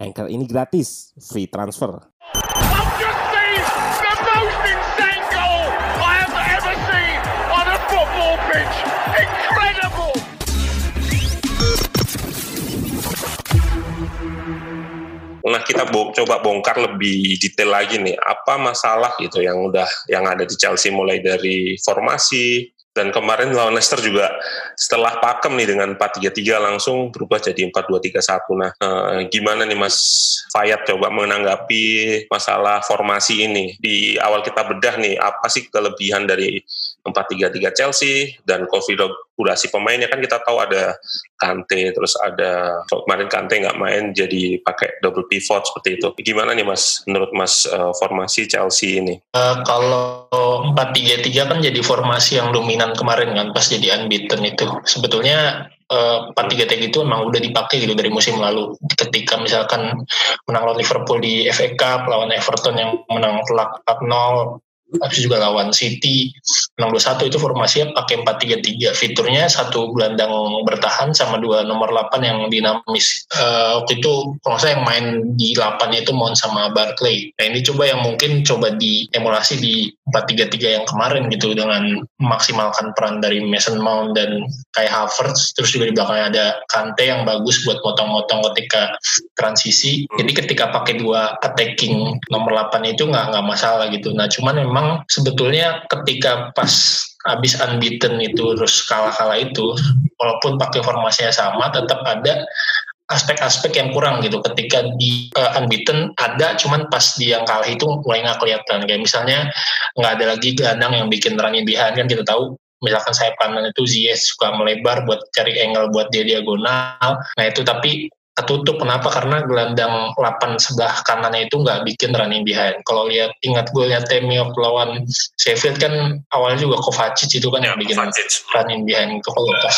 Anchor ini gratis, free transfer. I've just seen the most insane goal I have ever seen on a football pitch. Incredible! Nah kita bo coba bongkar lebih detail lagi nih apa masalah gitu yang udah yang ada di Chelsea mulai dari formasi dan kemarin lawan Leicester juga setelah pakem nih dengan 4-3-3 langsung berubah jadi 4-2-3-1. Nah, eh, gimana nih Mas Fayat coba menanggapi masalah formasi ini? Di awal kita bedah nih, apa sih kelebihan dari 4-3-3 Chelsea dan konfigurasi pemainnya kan kita tahu ada Kante, terus ada kemarin Kante nggak main jadi pakai double pivot seperti itu. Gimana nih Mas, menurut Mas uh, formasi Chelsea ini? Uh, kalau 4-3-3 kan jadi formasi yang dominan kemarin kan pas jadi unbeaten itu. Sebetulnya uh, 4-3-3 itu emang udah dipakai gitu dari musim lalu. Ketika misalkan menang lawan Liverpool di FA Cup, lawan Everton yang menang telak 4-0, habis juga lawan City menang 2-1 itu formasinya pakai 4-3-3 fiturnya satu gelandang bertahan sama dua nomor 8 yang dinamis. Uh, waktu itu kalau saya yang main di 8 itu Mount sama Barclay. Nah ini coba yang mungkin coba diemulasi di 4-3-3 yang kemarin gitu dengan memaksimalkan peran dari Mason Mount dan Kai Havertz. Terus juga di belakangnya ada Kante yang bagus buat motong-motong ketika transisi. Jadi ketika pakai dua attacking nomor 8 itu nggak nggak masalah gitu. Nah cuman memang memang sebetulnya ketika pas habis unbeaten itu terus kalah-kalah itu walaupun pakai formasinya sama tetap ada aspek-aspek yang kurang gitu. Ketika di uh, unbeaten ada cuman pas di yang kalah itu mulai nggak kelihatan. Kayak misalnya nggak ada lagi gelandang yang bikin running behind kan kita tahu. Misalkan saya kanan itu Ziyech suka melebar buat cari angle buat dia diagonal. Nah itu tapi ketutup. Kenapa? Karena gelandang 8 sebelah kanannya itu nggak bikin running behind. Kalau lihat ingat golnya Temiok lawan Sheffield kan awalnya juga Kovacic itu kan yang bikin Kovacic. running behind itu kalau pas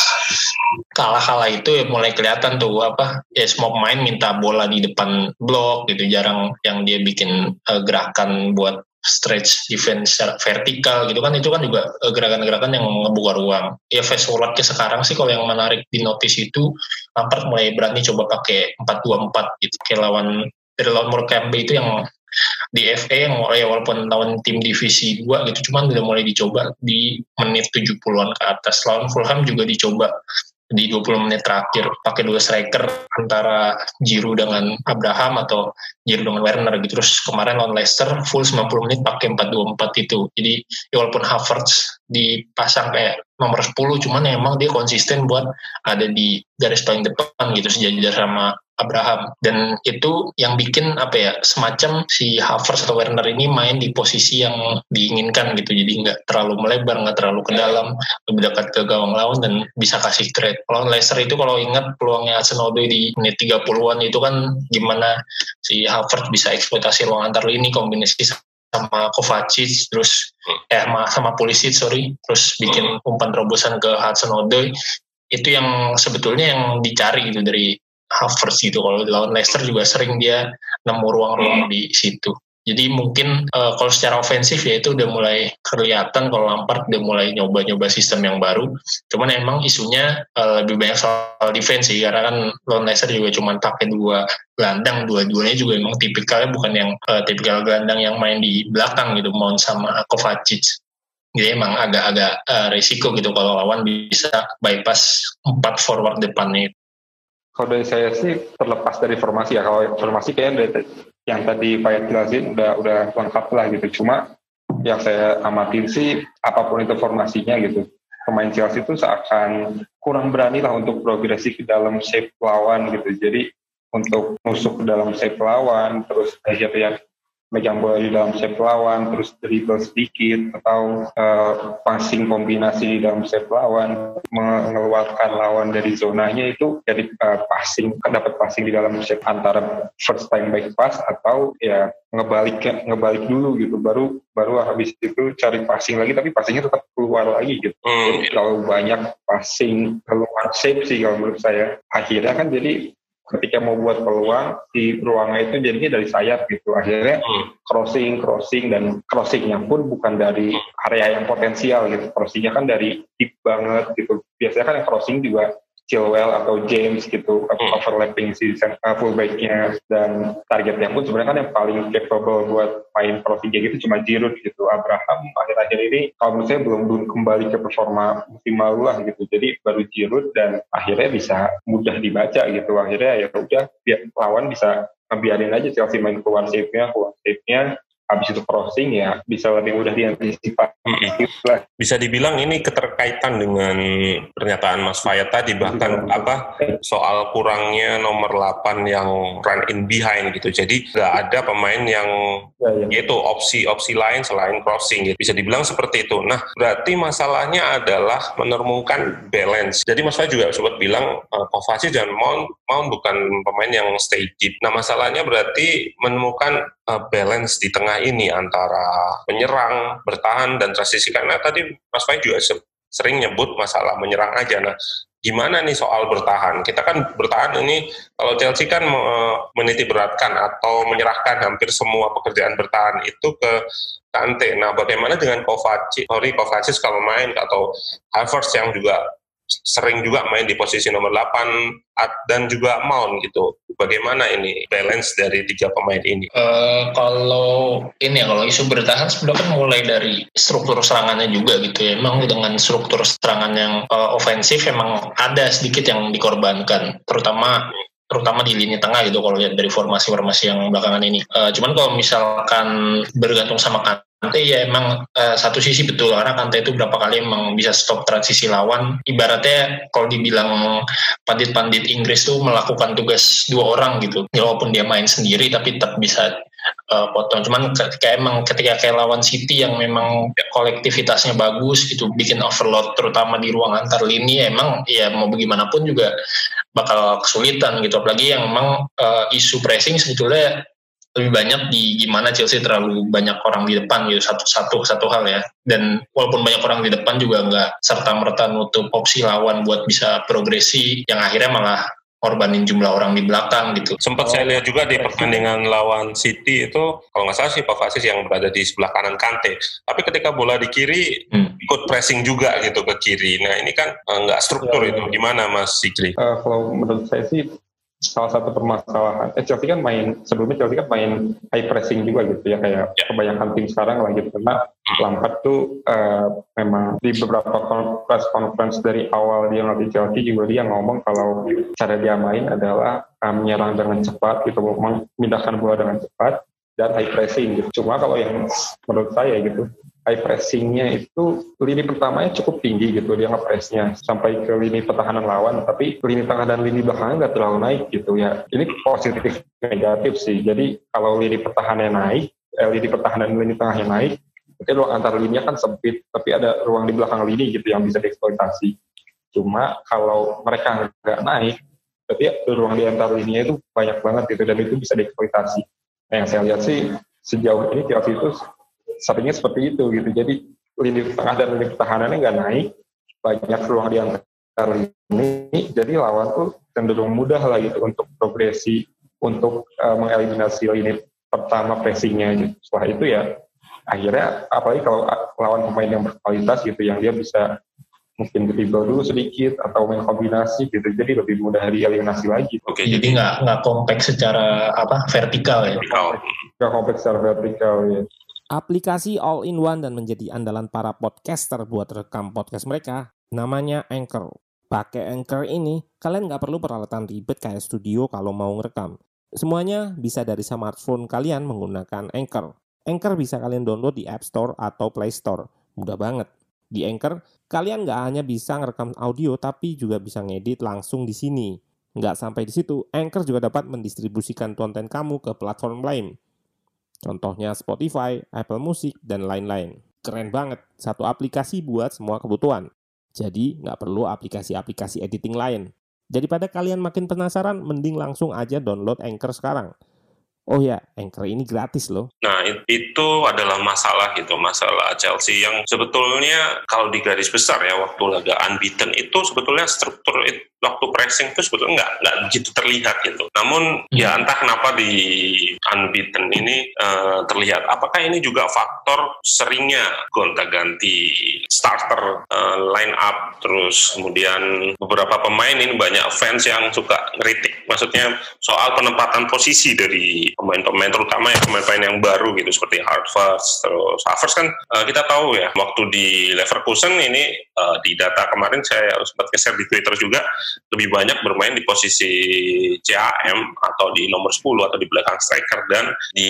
kalah-kalah itu ya mulai kelihatan tuh apa ya semua pemain minta bola di depan blok gitu jarang yang dia bikin uh, gerakan buat stretch defense vertikal gitu kan itu kan juga eh, gerakan-gerakan yang ngebuka ruang. Ya fast forwardnya sekarang sih kalau yang menarik di notice itu Lampard mulai berani coba pakai 4-2-4 gitu kayak lawan dari lawan Morecambe itu yang di FA yang ya walaupun lawan tim divisi 2 gitu cuman udah mulai dicoba di menit 70-an ke atas lawan Fulham juga dicoba di 20 menit terakhir pakai dua striker antara Giroud dengan Abraham atau Giroud dengan Werner gitu. Terus kemarin lawan Leicester full 90 menit pakai 4-2-4 itu. Jadi ya walaupun Havertz dipasang kayak nomor 10 cuman emang dia konsisten buat ada di garis paling depan gitu sejajar sama Abraham. Dan itu yang bikin apa ya semacam si Havertz atau Werner ini main di posisi yang diinginkan gitu. Jadi nggak terlalu melebar nggak terlalu ke dalam lebih dekat ke gawang lawan dan bisa kasih trade. Kalau Leicester itu kalau ingat peluangnya Arsenal di menit 30-an itu kan gimana si Havertz bisa eksploitasi ruang antar lini kombinasi sama Kovacic terus eh sama Pulisic sorry. Terus bikin umpan terobosan ke Hudson Odoi itu yang sebetulnya yang dicari gitu dari Havertz gitu. Kalau lawan Leicester juga sering dia nemu ruang-ruang di situ. Jadi mungkin uh, kalau secara ofensif ya itu udah mulai kelihatan kalau Lampard udah mulai nyoba-nyoba sistem yang baru. Cuman emang isunya uh, lebih banyak soal defense sih. Karena kan lawan Leicester juga cuma pakai dua gelandang, dua-duanya juga emang tipikalnya bukan yang uh, tipikal gelandang yang main di belakang gitu, Mount sama Kovacic. Jadi emang agak-agak uh, risiko gitu kalau lawan bisa bypass empat forward depannya kalau dari saya sih terlepas dari formasi ya. Kalau formasi kayaknya dari yang tadi Pak jelasin udah udah lengkap lah gitu. Cuma yang saya amatin sih apa pun itu formasinya gitu. Pemain Chelsea itu seakan kurang berani lah untuk progresi ke dalam shape lawan gitu. Jadi untuk nusuk ke dalam shape lawan terus yang megang bola di dalam shape lawan, terus dribble sedikit, atau uh, passing kombinasi di dalam shape lawan, mengeluarkan lawan dari zonanya itu jadi uh, passing, dapat passing di dalam shape antara first time back pass atau ya ngebalik ngebalik dulu gitu, baru baru habis itu cari passing lagi, tapi passingnya tetap keluar lagi gitu. Hmm. Jadi kalau banyak passing keluar shape sih kalau menurut saya, akhirnya kan jadi ketika mau buat peluang di ruangnya itu jadinya dari sayap gitu. Akhirnya hmm. crossing crossing dan crossingnya pun bukan dari area yang potensial gitu. Crossingnya kan dari deep banget gitu. Biasanya kan yang crossing juga Chilwell atau James gitu hmm. overlapping si uh, fullbacknya dan targetnya pun sebenarnya kan yang paling capable buat main crossing gitu cuma Giroud gitu Abraham. Akhir-akhir ini kalau menurut saya belum belum kembali ke performa musim lalu lah gitu. Jadi baru Giroud dan akhirnya bisa mudah dibaca gitu. Akhirnya ya udah biar lawan bisa ngebiarin aja Chelsea main keluar shape-nya keluar shape-nya habis itu crossing ya bisa lebih mudah diantisipasi. Bisa dibilang ini keterkaitan dengan pernyataan Mas Fayat tadi bahkan hmm. apa soal kurangnya nomor 8 yang run in behind gitu. Jadi nggak ada pemain yang ya, ya. yaitu opsi-opsi lain selain crossing gitu. Bisa dibilang seperti itu. Nah, berarti masalahnya adalah menemukan balance. Jadi Mas Fayat juga sempat bilang uh, Kovacic dan Mount, Mount bukan pemain yang stay deep. Nah, masalahnya berarti menemukan uh, balance di tengah ini antara menyerang, bertahan, dan transisi. Karena tadi Mas Fai juga sering nyebut masalah menyerang aja. Nah, gimana nih soal bertahan? Kita kan bertahan ini kalau Chelsea kan meniti beratkan atau menyerahkan hampir semua pekerjaan bertahan itu ke Kante. Nah, bagaimana dengan Kovacic? Sorry, Kovacic kalau main atau Havertz yang juga sering juga main di posisi nomor 8 dan juga Mount gitu. Bagaimana ini balance dari tiga pemain ini? Uh, kalau ini ya kalau isu bertahan sebenarnya kan mulai dari struktur serangannya juga gitu ya. Emang dengan struktur serangan yang uh, ofensif emang ada sedikit yang dikorbankan, terutama terutama di lini tengah gitu kalau lihat dari formasi-formasi yang belakangan ini. Uh, cuman kalau misalkan bergantung sama Kante ya emang uh, satu sisi betul karena Kante itu berapa kali emang bisa stop transisi lawan. Ibaratnya kalau dibilang pandit-pandit Inggris tuh melakukan tugas dua orang gitu. Ya, walaupun dia main sendiri tapi tetap bisa uh, potong. Cuman ketika emang ketika kayak lawan City yang memang kolektivitasnya bagus gitu bikin overload terutama di ruang antar lini emang ya mau bagaimanapun juga bakal kesulitan gitu apalagi yang memang uh, isu pressing sebetulnya lebih banyak di gimana Chelsea terlalu banyak orang di depan gitu satu satu satu hal ya dan walaupun banyak orang di depan juga nggak serta merta nutup opsi lawan buat bisa progresi yang akhirnya malah korbanin jumlah orang di belakang gitu. Sempat saya lihat juga di pertandingan lawan City itu kalau nggak salah sih Kovacic yang berada di sebelah kanan Kante. Tapi ketika bola di kiri hmm. ikut pressing juga gitu ke kiri. Nah ini kan eh, nggak struktur ya, itu. Gimana Mas Sikri? Uh, kalau menurut saya sih salah satu permasalahan. Eh Chelsea kan main sebelumnya Chelsea kan main high pressing juga gitu ya kayak yeah. kebanyakan tim sekarang lah gitu karena Lampard tuh uh, memang di beberapa press conference dari awal dia ngelatih Chelsea juga dia ngomong kalau cara dia main adalah uh, menyerang dengan cepat gitu memindahkan bola dengan cepat dan high pressing gitu. Cuma kalau yang menurut saya gitu high pressingnya itu lini pertamanya cukup tinggi gitu dia ngepressnya. Sampai ke lini pertahanan lawan tapi lini tengah dan lini belakangnya nggak terlalu naik gitu ya. Ini positif negatif sih. Jadi kalau lini pertahanannya naik eh, lini pertahanan lini tengahnya naik berarti ruang antar lininya kan sempit tapi ada ruang di belakang lini gitu yang bisa dieksploitasi. Cuma kalau mereka nggak naik berarti ruang di antar lininya itu banyak banget gitu dan itu bisa dieksploitasi. Nah yang saya lihat sih sejauh ini Chelsea itu seringnya seperti itu gitu. Jadi lini tengah dan lini pertahanannya nggak naik, banyak ruang di antara lini, jadi lawan tuh cenderung mudah lah gitu untuk progresi, untuk uh, mengeliminasi lini pertama pressingnya gitu. Setelah itu ya akhirnya apalagi kalau lawan pemain yang berkualitas gitu yang dia bisa mungkin dribble dulu sedikit atau main kombinasi gitu jadi lebih mudah dieliminasi lagi. Oke, jadi nggak nggak kompleks secara apa vertikal ya? Nggak kompleks secara vertikal ya. Aplikasi all-in-one dan menjadi andalan para podcaster buat rekam podcast mereka, namanya Anchor. Pakai Anchor ini, kalian nggak perlu peralatan ribet kayak studio kalau mau ngerekam. Semuanya bisa dari smartphone kalian menggunakan Anchor. Anchor bisa kalian download di App Store atau Play Store. Mudah banget. Di Anchor, kalian nggak hanya bisa ngerekam audio, tapi juga bisa ngedit langsung di sini. Nggak sampai di situ, Anchor juga dapat mendistribusikan konten kamu ke platform lain Contohnya Spotify, Apple Music, dan lain-lain. Keren banget, satu aplikasi buat semua kebutuhan. Jadi nggak perlu aplikasi-aplikasi editing lain. Daripada kalian makin penasaran, mending langsung aja download Anchor sekarang. Oh ya, Anchor ini gratis loh. Nah, itu adalah masalah gitu, masalah Chelsea yang sebetulnya kalau di garis besar ya waktu laga unbeaten itu sebetulnya struktur waktu pressing itu sebetulnya nggak nggak begitu terlihat gitu. Namun hmm. ya entah kenapa di unbeaten ini uh, terlihat. Apakah ini juga faktor seringnya gonta-ganti starter uh, line up terus kemudian beberapa pemain ini banyak fans yang suka ngeritik. Maksudnya soal penempatan posisi dari pemain-pemain terutama ya pemain-pemain yang baru gitu seperti Harvard terus Harvard kan uh, kita tahu ya waktu di Leverkusen ini uh, di data kemarin saya sempat share di Twitter juga lebih banyak bermain di posisi CAM atau di nomor 10 atau di belakang striker dan di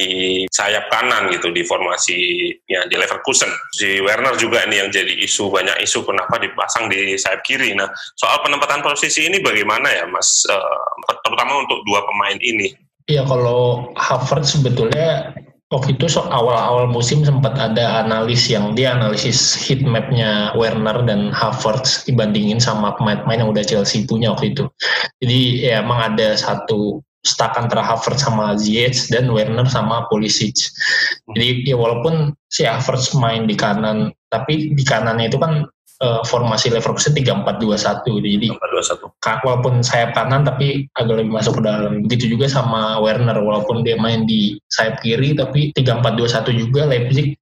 sayap kanan gitu di formasinya di Leverkusen. Si Werner juga ini yang jadi isu banyak isu kenapa dipasang di sayap kiri. Nah soal penempatan posisi ini bagaimana ya Mas? Uh, terutama untuk dua pemain ini. Iya kalau Harvard sebetulnya waktu itu so, awal-awal musim sempat ada analis yang dia analisis heat mapnya Werner dan Harvard dibandingin sama pemain-pemain yang udah Chelsea punya waktu itu. Jadi ya emang ada satu stuck antara Harvard sama Ziyech dan Werner sama Pulisic. Jadi ya walaupun si Harvard main di kanan, tapi di kanannya itu kan uh, formasi Leverkusen 3-4-2-1 jadi 3-4-2-1. walaupun sayap kanan tapi agak lebih masuk ke dalam. Begitu juga sama Werner walaupun dia main di sayap kiri tapi 3-4-2-1 juga Leipzig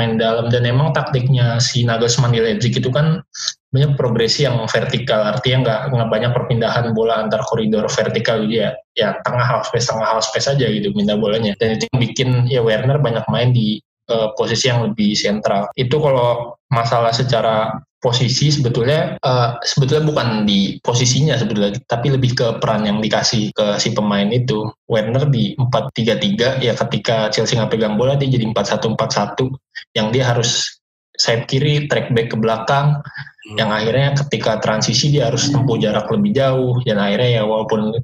main dalam. Dan emang taktiknya si Nagelsmann di Leipzig itu kan banyak progresi yang vertikal. Artinya nggak nggak banyak perpindahan bola antar koridor vertikal. Gitu ya ya tengah half space tengah half space aja gitu pindah bolanya. Dan itu yang bikin ya Werner banyak main di uh, posisi yang lebih sentral. Itu kalau masalah secara posisi sebetulnya uh, sebetulnya bukan di posisinya sebetulnya tapi lebih ke peran yang dikasih ke si pemain itu. Werner di 4-3-3 ya ketika Chelsea nggak pegang bola dia jadi 4-1-4-1 yang dia harus sayap kiri track back ke belakang yang akhirnya ketika transisi dia harus tempuh jarak lebih jauh dan akhirnya ya walaupun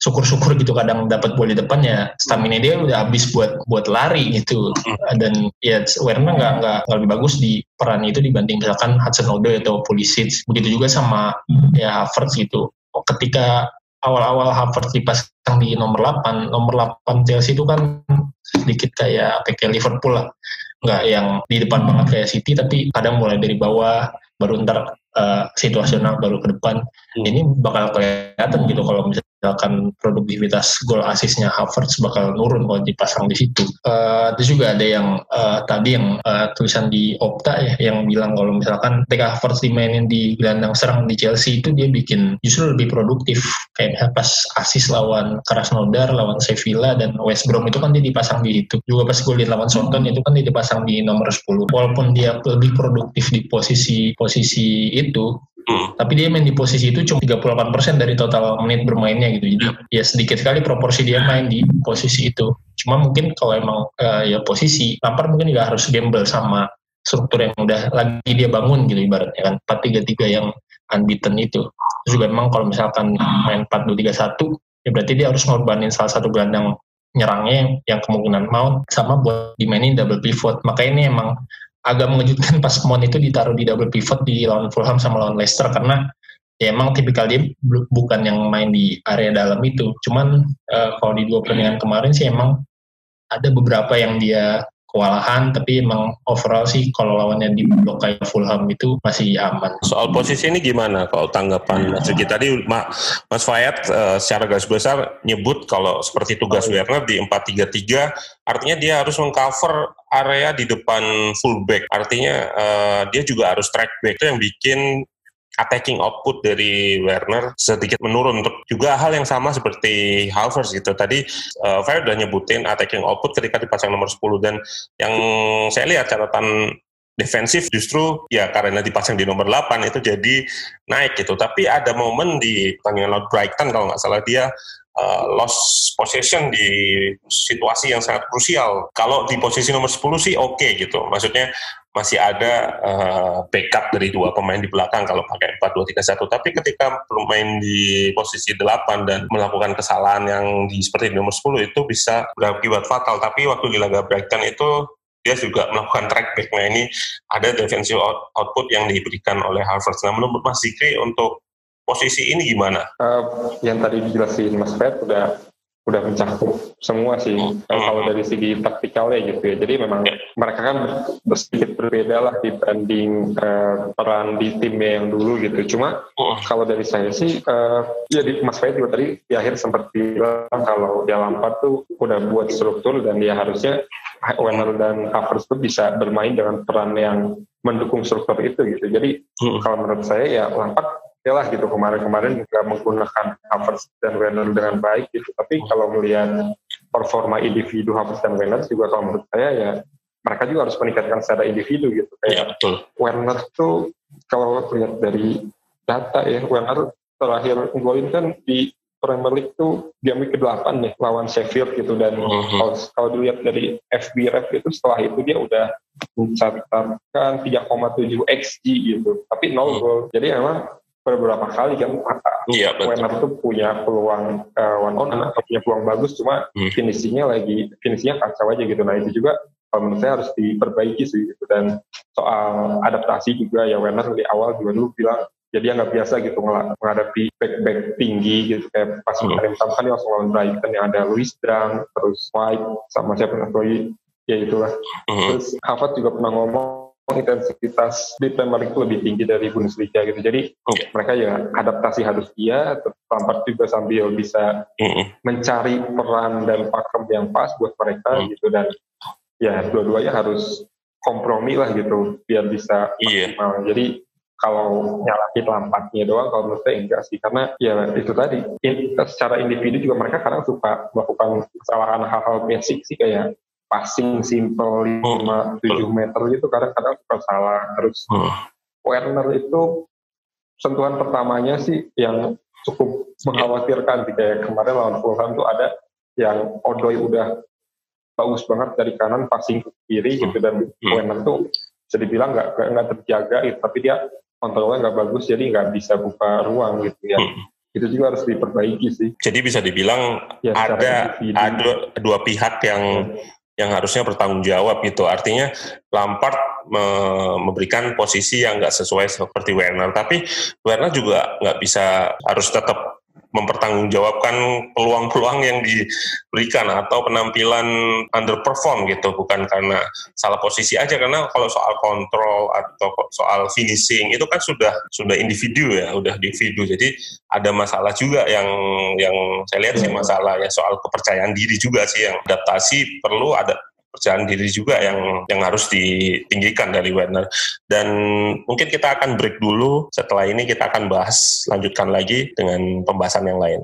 syukur-syukur gitu kadang dapat bola di depan ya stamina dia udah habis buat buat lari gitu. Dan ya Werner nggak nggak lebih bagus di peran itu dibanding misalkan Hudson Odoi atau Pulisic. Begitu juga sama ya Havertz gitu. Ketika awal-awal Havertz dipasang di nomor 8 nomor 8 Chelsea itu kan sedikit kayak kayak Liverpool lah nggak yang di depan banget kayak City tapi kadang mulai dari bawah baru ntar uh, situasional baru ke depan hmm. ini bakal kelihatan gitu kalau misalkan produktivitas gol asisnya Havertz bakal nurun kalau dipasang di situ. Uh, terus juga ada yang uh, tadi yang uh, tulisan di Opta ya yang bilang kalau misalkan ketika Havertz dimainin di gelandang serang di Chelsea itu dia bikin justru lebih produktif kayak pas asis lawan Krasnodar, lawan Sevilla dan West Brom itu kan dia dipasang di situ. Juga pas gue lihat lawan Southampton itu kan dia dipasang di nomor 10. Walaupun dia lebih produktif di posisi posisi itu Hmm. Tapi dia main di posisi itu cuma 38% dari total menit bermainnya gitu. Jadi ya sedikit sekali proporsi dia main di posisi itu. Cuma mungkin kalau emang uh, ya posisi, Lampard mungkin juga harus gamble sama struktur yang udah lagi dia bangun gitu ibaratnya kan. 4-3-3 yang unbeaten itu. Terus juga emang kalau misalkan main 4-2-3-1, ya berarti dia harus ngorbanin salah satu gelandang nyerangnya yang, kemungkinan mau sama buat dimainin double pivot. Maka ini emang agak mengejutkan pas Mount itu ditaruh di double pivot di lawan Fulham sama lawan Leicester karena ya emang tipikal dia bukan yang main di area dalam itu. Cuman uh, kalau di dua pertandingan kemarin sih emang ada beberapa yang dia kewalahan tapi emang overall sih kalau lawannya di blok kayak Fulham itu masih aman. Soal posisi ini gimana kalau tanggapan Mas Yuki tadi Mas Fayat uh, secara garis besar nyebut kalau seperti tugas oh, iya. Werner di 4-3-3 artinya dia harus mengcover area di depan fullback artinya uh, dia juga harus track back itu yang bikin attacking output dari Werner sedikit menurun juga hal yang sama seperti Havertz gitu. Tadi uh, Fire udah nyebutin attacking output ketika dipasang nomor 10 dan yang saya lihat catatan defensif justru ya karena dipasang di nomor 8 itu jadi naik gitu. Tapi ada momen di pertandingan Brighton kalau nggak salah dia uh, lost possession di situasi yang sangat krusial. Kalau di posisi nomor 10 sih oke okay, gitu. Maksudnya masih ada uh, backup dari dua pemain di belakang kalau pakai 4-2-3-1. Tapi ketika bermain di posisi 8 dan melakukan kesalahan yang di seperti nomor 10 itu bisa berakibat fatal. Tapi waktu di laga Brighton itu dia juga melakukan track back. Nah ini ada defensive output yang diberikan oleh Harvard. Nah menurut Mas Zikri untuk posisi ini gimana? Uh, yang tadi dijelasin Mas Fred udah udah mencakup semua sih hmm. kalau dari segi taktikalnya gitu ya. Jadi memang yeah. mereka kan sedikit berbeda lah dibanding uh, peran di timnya yang dulu gitu. Cuma hmm. kalau dari saya sih uh, ya di Mas Fahid juga tadi di akhir sempat bilang kalau dia Lampard tuh udah buat struktur dan dia harusnya Werner dan Havertz tuh bisa bermain dengan peran yang mendukung struktur itu gitu. Jadi hmm. kalau menurut saya ya Lampard oke lah gitu kemarin-kemarin nggak menggunakan Havertz dan Werner dengan baik gitu tapi kalau melihat performa individu Havertz dan Werner juga kalau menurut saya ya mereka juga harus meningkatkan secara individu gitu kayak ya, betul. Werner tuh kalau lihat dari data ya Werner terakhir golin kan di Premier League tuh game ke-8 nih lawan Sheffield gitu dan uh mhm. -huh. kalau, kalau dilihat dari FBref itu setelah itu dia udah mencatatkan 3,7 XG gitu tapi nol uh mhm. -huh. gol jadi memang beberapa kali kan iya, Werner tuh punya peluang uh, one on one atau punya peluang bagus cuma hmm. finishingnya lagi finishingnya kacau aja gitu. Nah itu juga kalau menurut saya harus diperbaiki sih gitu. Dan soal adaptasi juga ya Werner di awal juga dulu bilang jadi ya nggak biasa gitu menghadapi back back tinggi gitu. Kayak pas hmm. kemarin pertama kan langsung lawan Brighton yang ada Louis Drang terus White sama siapa lagi? Ya itulah. Hmm. terus Harvard juga pernah ngomong intensitas di Premier League lebih tinggi dari Bundesliga gitu. Jadi yeah. mereka ya adaptasi harus dia, Lampard juga sambil bisa mm mencari peran dan pakem yang pas buat mereka mm. gitu dan ya dua-duanya harus kompromi lah gitu biar bisa yeah. maksimal. Jadi kalau nyalahin Lampardnya doang kalau menurut saya enggak sih karena ya itu tadi in, secara individu juga mereka kadang suka melakukan kesalahan hal-hal basic sih kayak passing simple 5 7 meter gitu kadang-kadang suka salah terus hmm. Werner itu sentuhan pertamanya sih yang cukup mengkhawatirkan sih kayak kemarin lawan Fulham tuh ada yang Odoi udah bagus banget dari kanan passing ke kiri gitu dan hmm. Werner tuh bisa dibilang nggak nggak terjaga gitu tapi dia kontrolnya nggak bagus jadi nggak bisa buka ruang gitu ya. Hmm itu juga harus diperbaiki sih. Jadi bisa dibilang ya, ada ada dua pihak yang ya yang harusnya bertanggung jawab gitu. Artinya Lampard me memberikan posisi yang nggak sesuai seperti Werner, tapi Werner juga nggak bisa harus tetap mempertanggungjawabkan peluang-peluang yang diberikan atau penampilan underperform gitu. Bukan karena salah posisi aja karena kalau soal kontrol atau soal finishing itu kan sudah sudah individu ya udah individu. Jadi ada masalah juga yang yang saya lihat sih masalahnya soal kepercayaan diri juga sih yang adaptasi perlu ada kepercayaan diri juga yang yang harus ditinggikan dari Werner. Dan mungkin kita akan break dulu. Setelah ini kita akan bahas lanjutkan lagi dengan pembahasan yang lain.